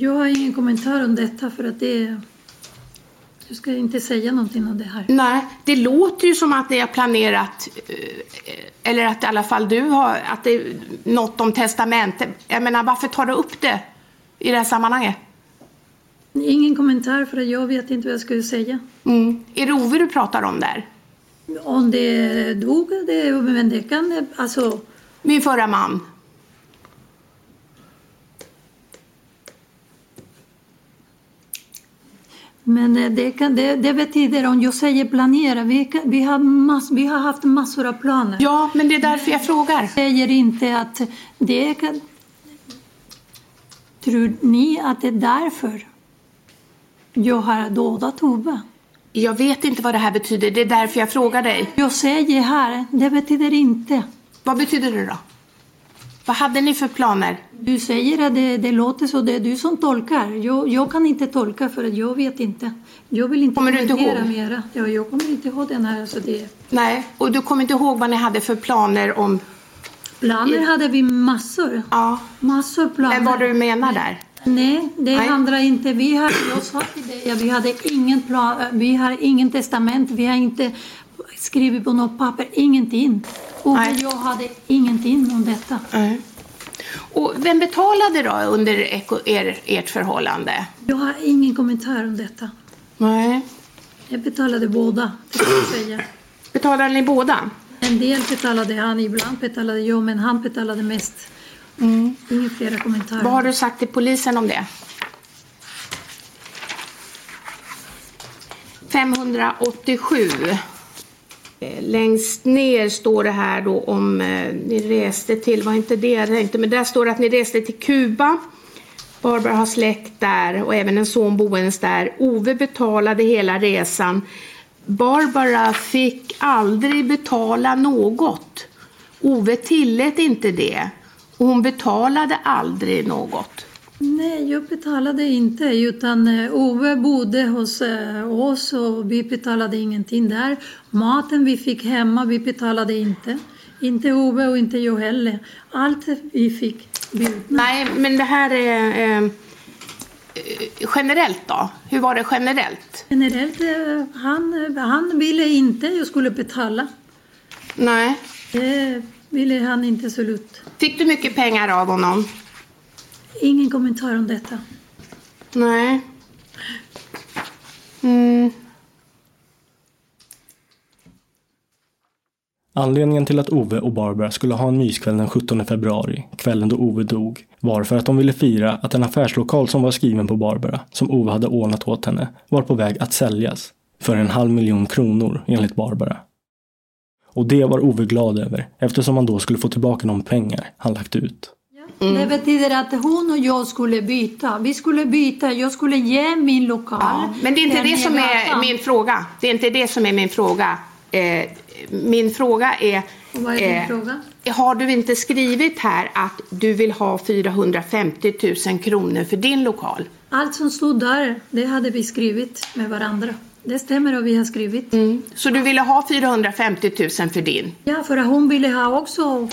Jag har ingen kommentar om detta för att det jag ska inte säga någonting om det här. Nej, det låter ju som att ni har planerat, eller att i alla fall du har, att det är något om testamentet. Jag menar, varför tar du upp det i det här sammanhanget? Ingen kommentar för att jag vet inte vad jag skulle säga. Mm. Är det Ove du pratar om där? Om det dog, det, men det kan, alltså... Min förra man. Men det, kan, det, det betyder, om jag säger planera, vi, kan, vi, har mass, vi har haft massor av planer. Ja, men det är därför jag frågar. Jag säger inte att det kan... Tror ni att det är därför jag har dödat Ove? Jag vet inte vad det här betyder, det är därför jag frågar dig. Jag säger här, det betyder inte. Vad betyder det då? Vad hade ni för planer? Du säger att det, det låter så, det är du som tolkar. Jag, jag kan inte tolka för att jag vet inte. Jag vill inte kommer du inte ihåg? mera. Ja, jag kommer inte ihåg den här. Så det... Nej, och du kommer inte ihåg vad ni hade för planer om... Planer hade vi massor. Ja. Massor planer. Men vad du menar där? Nej, det Nej. handlar inte. Vi har, jag sa till dig vi hade ingen plan, vi har ingen testament, vi har inte skrivit på något papper, ingenting. Och Nej. jag hade ingenting om detta. Nej. Och vem betalade då under er, ert förhållande? Jag har ingen kommentar om detta. Nej. Jag betalade båda, jag säga. Betalade ni båda? En del betalade han, ibland betalade jag, men han betalade mest. Mm. Inga flera kommentarer. Vad har du sagt till polisen om det? 587. Eh, längst ner står det här då om eh, ni reste till, var inte det jag tänkte, men där står det att ni reste till Kuba. Barbara har släkt där och även en son boendes där. Ove betalade hela resan. Barbara fick aldrig betala något. Ove tillät inte det. Och hon betalade aldrig något. Nej, jag betalade inte utan eh, Ove bodde hos eh, oss och vi betalade ingenting där. Maten vi fick hemma, vi betalade inte. Inte Ove och inte jag heller. Allt vi fick bjudna. Nej, men det här är... Eh, generellt då? Hur var det generellt? Generellt, eh, han, han ville inte jag skulle betala. Nej. Det ville han inte absolut. Fick du mycket pengar av honom? Ingen kommentar om detta. Nej. Mm. Anledningen till att Ove och Barbara skulle ha en myskväll den 17 februari, kvällen då Ove dog, var för att de ville fira att en affärslokal som var skriven på Barbara, som Ove hade ordnat åt henne, var på väg att säljas. För en halv miljon kronor, enligt Barbara. Och det var Ove glad över, eftersom han då skulle få tillbaka de pengar han lagt ut. Mm. Det betyder att hon och jag skulle byta. Vi skulle byta. Jag skulle ge min lokal. Ja, men det är inte det som är min fråga. Det är inte det som är min fråga. Eh, min fråga är... Vad är din eh, fråga? Har du inte skrivit här att du vill ha 450 000 kronor för din lokal? Allt som stod där, det hade vi skrivit med varandra. Det stämmer och vi har skrivit. Mm. Så du ville ha 450 000 för din? Ja, för att hon ville ha också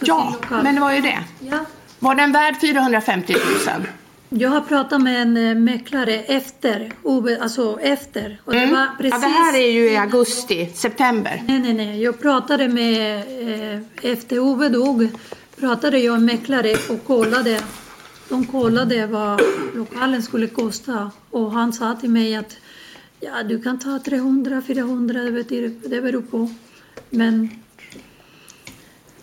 Ja, men det var ju det. Ja. Var den värd 450 000? Jag har pratat med en eh, mäklare efter, alltså efter. Och mm. det, var precis... ja, det här är ju i augusti, september. Nej, nej, nej. Jag pratade med, eh, efter Ove dog, pratade jag med mäklare och kollade. De kollade vad lokalen skulle kosta och han sa till mig att ja, du kan ta 300, 400, det, betyder, det beror på. Men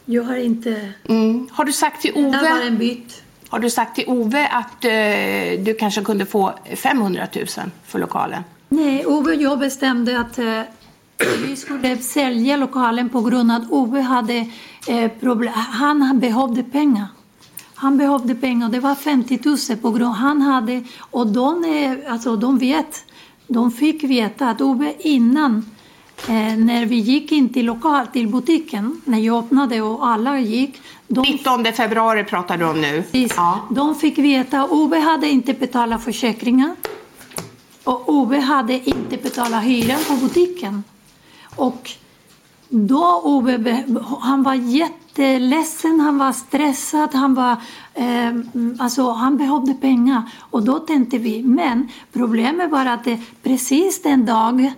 jag har inte... Mm. Har du sagt till Ove... Det var en byt. Har du sagt till Ove att eh, du kanske kunde få 500 000 för lokalen? Nej, Ove och jag bestämde att eh, vi skulle sälja lokalen på grund av att Ove hade eh, problem. Han behövde pengar. Han behövde pengar. Det var 50 000 på grund han hade och de, alltså, de vet, de fick veta att Ove innan Eh, när vi gick in till, lokal, till butiken, när jag öppnade och alla gick. De, 19 februari pratar du om nu. Precis, ja. De fick veta att Ove hade inte betalat försäkringen. Och Ove hade inte betalat hyran på butiken. Och då Ove, han var jätteledsen, han var stressad, han, var, eh, alltså, han behövde pengar. Och då tänkte vi, men problemet var att det, precis den dag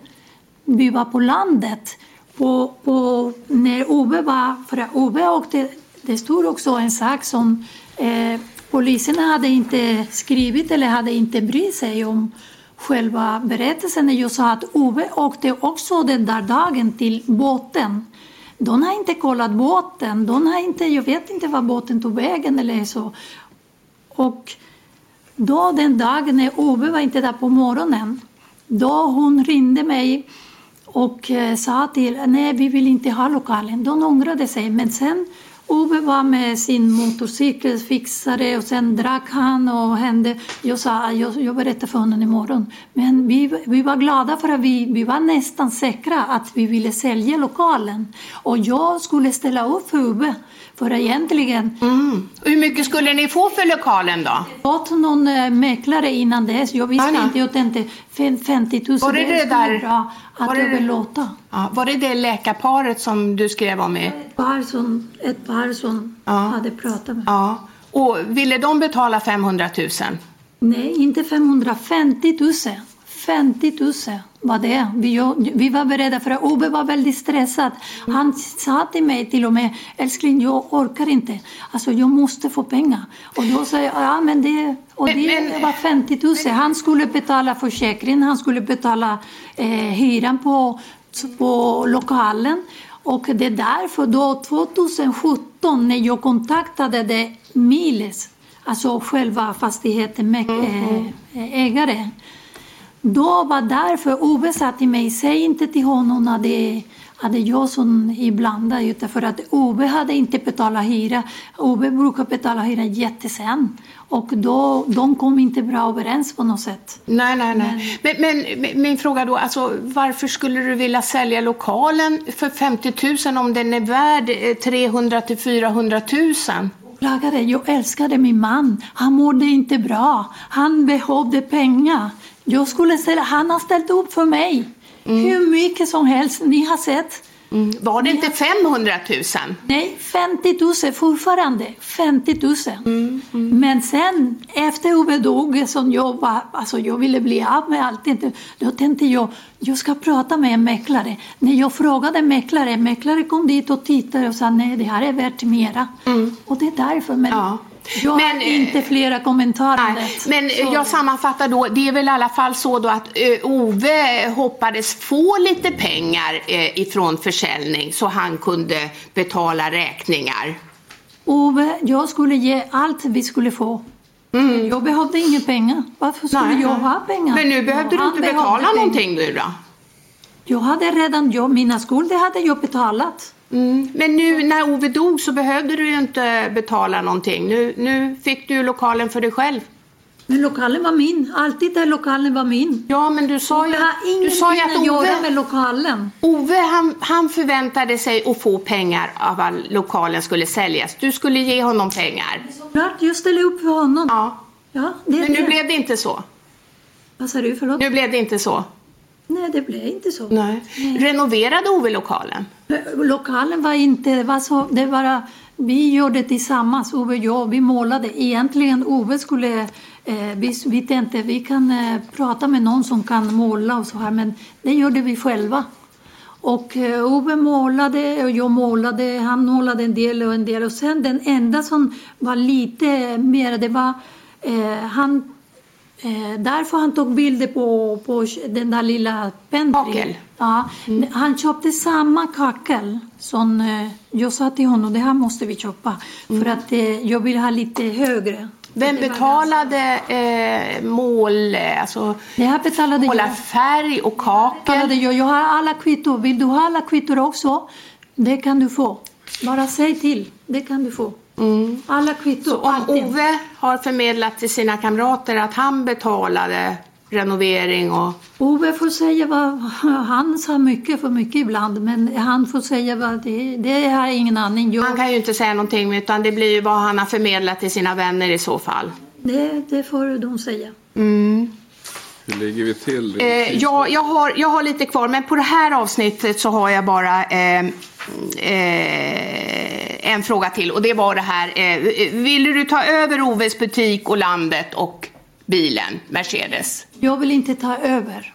vi var på landet. På, på, när Ove var, för Ove åkte, det stod också en sak som eh, poliserna hade inte skrivit eller hade inte brytt sig om själva berättelsen. När jag sa att Ove åkte också den där dagen till båten. De har inte kollat båten. De har inte, jag vet inte var båten tog vägen eller så. Och då den dagen när Ove var inte där på morgonen, då hon ringde mig och eh, sa till nej vi vill inte ha lokalen. De ångrade sig men sen Ove var med sin motorcykel, fixade och sen drack han och hände. Jag sa, jag, jag berättar för honom imorgon. Men vi, vi var glada för att vi, vi var nästan säkra att vi ville sälja lokalen. Och jag skulle ställa upp för Ove. För egentligen... Mm. Hur mycket skulle ni få för lokalen då? Jag fått någon äh, mäklare innan dess. Jag visste Anna. inte, jag tänkte 50 000. Var det det, det där? Bra att var jag vill låta. Ja, var det det läkarparet som du skrev om? I? Ett par som, ett par som ja. hade pratat med. Ja. Och ville de betala 500 000? Nej, inte 550 000. 50 000 var det. Vi, vi var beredda för att Ove var väldigt stressad. Han sa till mig till och med, älskling jag orkar inte. Alltså jag måste få pengar. Och då sa jag, ja men det, och det men, var 50 000. Han skulle betala försäkringen, han skulle betala eh, hyran på, på lokalen. Och det är därför då 2017 när jag kontaktade det Miles, alltså själva fastigheten med mm. äh, ägare. Då var därför Ove sa till mig, säg inte till honom att det hade jag som utan för att Ove hade inte betalat hyra. Ove brukar betala hyra jättesen och då, de kom inte bra överens på något sätt. Nej, nej, nej. Men, men, men min fråga då, alltså, varför skulle du vilja sälja lokalen för 50 000 om den är värd 300 till 400 000? Jag älskade min man. Han mådde inte bra. Han behövde pengar. Jag skulle ställa, han har ställt upp för mig. Mm. Hur mycket som helst. Ni har sett. Mm. Var det inte 500 000? Nej, 50 000 fortfarande. 50 000. Mm, Men sen efter Ove dog, som jag, var, alltså jag ville bli av med allt, då tänkte jag jag ska prata med en mäklare. När jag frågade mäklare, mäklare kom dit och tittade och sa nej, det här är värt mera. Och det är därför. Men jag har inte flera kommentarer. Men eh, jag sammanfattar då, det är väl i alla fall så då att eh, Ove hoppades få lite pengar eh, ifrån försäljning så han kunde betala räkningar. Ove, jag skulle ge allt vi skulle få. Jag behövde inga pengar. Varför skulle Nej. jag ha pengar? Men nu behövde du Han inte betala någonting du då? Jag hade redan, jag, mina skulder hade jag betalat. Mm. Men nu när Ove dog så behövde du ju inte betala någonting. Nu, nu fick du lokalen för dig själv. Men lokalen var min. Alltid där lokalen var min. Ja, men du sa ju, Jag har du sa ju att att göra Ove, med lokalen. Ove han, han förväntade sig att få pengar av att lokalen skulle säljas. Du skulle ge honom pengar. Klart, jag ställde upp för honom. Ja. Ja, Men nu det. blev det inte så. Vad sa du? Förlåt? Nu blev det inte så. Nej, det blev inte så. Nej. Renoverade Ove lokalen? Lokalen var inte, det var så, det var, vi gjorde tillsammans, Ove och jag, vi målade. Egentligen Ove skulle, eh, vi, vi tänkte vi kan eh, prata med någon som kan måla och så här, men det gjorde vi själva. Och eh, Ove målade och jag målade, han målade en del och en del. Och sen den enda som var lite mer, det var eh, han Eh, därför han tog bilder på, på den där lilla pentry. Kakel. Ja, Han köpte samma kakel som eh, jag sa till honom, det här måste vi köpa. För att eh, jag vill ha lite högre. Vem betalade eh, mål, eh, alltså Det här betalade måla jag. färg och kakel? Jag. Jag har alla kvitton. Vill du ha alla kvitton också? Det kan du få. Bara säg till. Det kan du få. Alla kvitton. Så om allting. Ove har förmedlat till sina kamrater att han betalade renovering och... Ove får säga vad, han sa mycket för mycket ibland, men han får säga vad, det, det har jag ingen aning. Jag, Han kan ju inte säga någonting utan det blir ju vad han har förmedlat till sina vänner i så fall. det, det får de säga. Hur ligger vi till? Eh, jag, jag, har, jag har lite kvar, men på det här avsnittet så har jag bara eh, eh, en fråga till. Och det var det här, eh, ville du ta över Oves butik och landet och bilen, Mercedes? Jag vill inte ta över.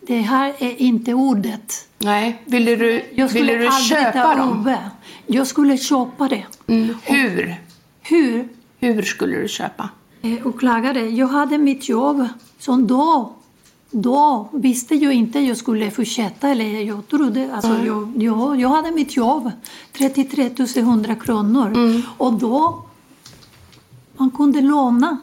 Det här är inte ordet. Nej, ville du, Jag skulle ville du köpa ta dem? Ove. Jag skulle köpa det. Mm. Hur? Hur? Hur skulle du köpa? Eh, Åklagare, jag hade mitt jobb. Så då, då visste jag inte jag skulle fortsätta. Eller jag trodde, alltså Mm. jag, jag, jag hade mitt jobb. 33 100 kronor. Mm. Och då, man kunde låna.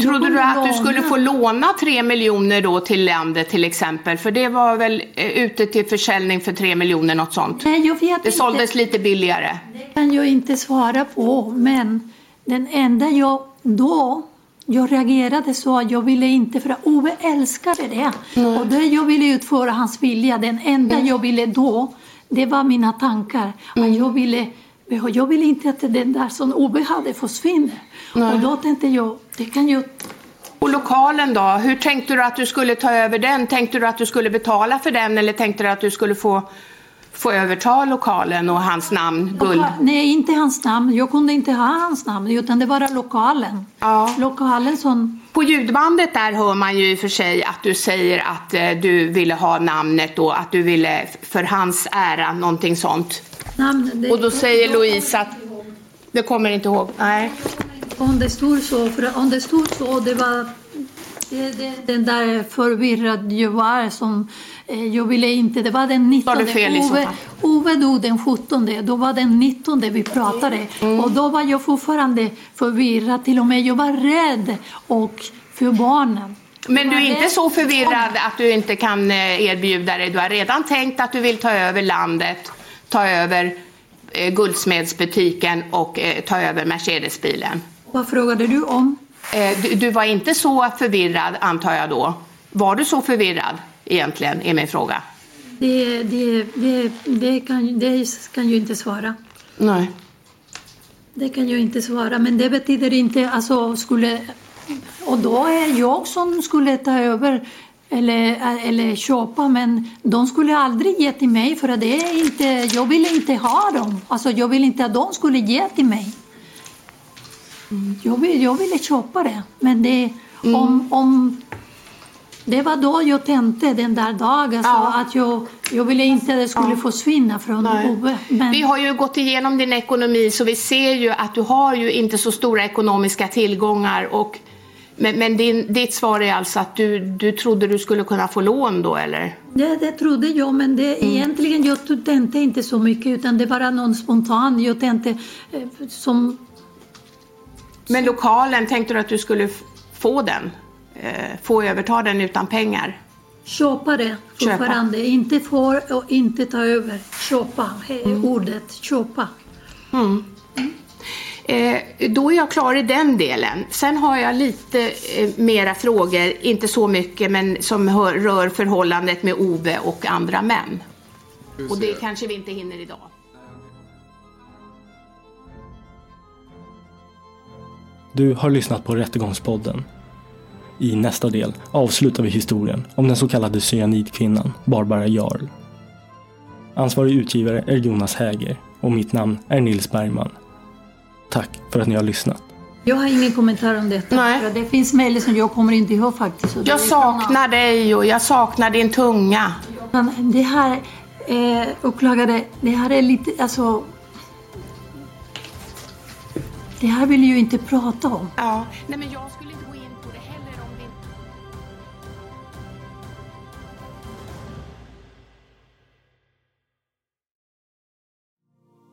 Trodde kunde du att du skulle få låna tre miljoner då till landet till exempel? För det var väl eh, ute till försäljning för tre miljoner, något sånt? Nej, jag vet Det inte. såldes lite billigare. kan jag inte svara på, men den enda jag då jag reagerade så att jag ville inte, för att Ove älskade det. Och det jag ville utföra hans vilja, den enda jag ville då, det var mina tankar. Att jag, ville, jag ville inte att den där som Ove hade försvinner. Och då tänkte jag, det kan jag Och lokalen då? Hur tänkte du att du skulle ta över den? Tänkte du att du skulle betala för den eller tänkte du att du skulle få, få överta lokalen och hans namn, Guld? Nej, inte hans namn. Jag kunde inte ha hans namn, utan det var lokalen. Ja. Lokalen som... På ljudbandet där hör man ju i och för sig att du säger att eh, du ville ha namnet och att du ville för hans ära, någonting sånt. Namn, det, Och då säger Louise att... Det kommer inte ihåg. Nej. Om det stod så, för om det stod så, det var det, det, den där förvirrad jag var som jag ville inte, det var den 19. Var det fel Ove? Ove dog den 17, då var den 19 vi pratade Mm. och då var jag fortfarande förvirrad, till och med jag var rädd och för barnen. Men du är inte så förvirrad att du inte kan eh, erbjuda dig. Du har redan tänkt att du vill ta över landet, ta över eh, guldsmedsbutiken och eh, ta över Mercedesbilen. Vad frågade du om? Eh, du, du var inte så förvirrad antar jag då? Var du så förvirrad egentligen, är min fråga. Det, det, det, det, kan, det kan jag inte svara. Nej. Det kan jag inte svara, men det betyder inte, alltså skulle... Och då är jag som skulle ta över eller, eller köpa men de skulle aldrig ge till mig för att det är inte, jag ville inte ha dem. Alltså jag ville inte att de skulle ge till mig. Jag, vill, jag ville köpa det men det, Mm. om, om det var då jag tänkte den där dagen alltså, att jag, jag ville inte att det skulle försvinna från Ove. Men, Vi har ju gått igenom din ekonomi så vi ser ju att du har ju inte så stora ekonomiska tillgångar och men, men din, ditt svar är alltså att du, du trodde du skulle kunna få lån då eller? Det, det trodde jag, men det, Mm. egentligen jag tänkte inte så mycket utan det var någon spontan. Jag tänkte eh, som... Men lokalen, tänkte du att du skulle få den? Eh, få överta den utan pengar? Köpa det Köpa. fortfarande. Inte få och inte ta över. Köpa, eh, ordet köpa. Mm. Eh, då är jag klar i den delen. Sen har jag lite eh, mera frågor, inte så mycket, men som hör, rör förhållandet med Ove och andra män. Och det kanske vi inte hinner idag. Du har lyssnat på Rättegångspodden. I nästa del avslutar vi historien om den så kallade cyanidkvinnan Barbara Jarl. Ansvarig utgivare är Jonas Häger och mitt namn är Nils Bergman. Tack för att ni har lyssnat. Jag har ingen kommentar om detta. För att Det finns mejl som jag kommer inte ihåg faktiskt. Jag saknar dig och jag saknar din tunga. Men det här, eh, åklagare, det här är lite, alltså... Det här vill jag ju inte prata om. Ja, nej men jag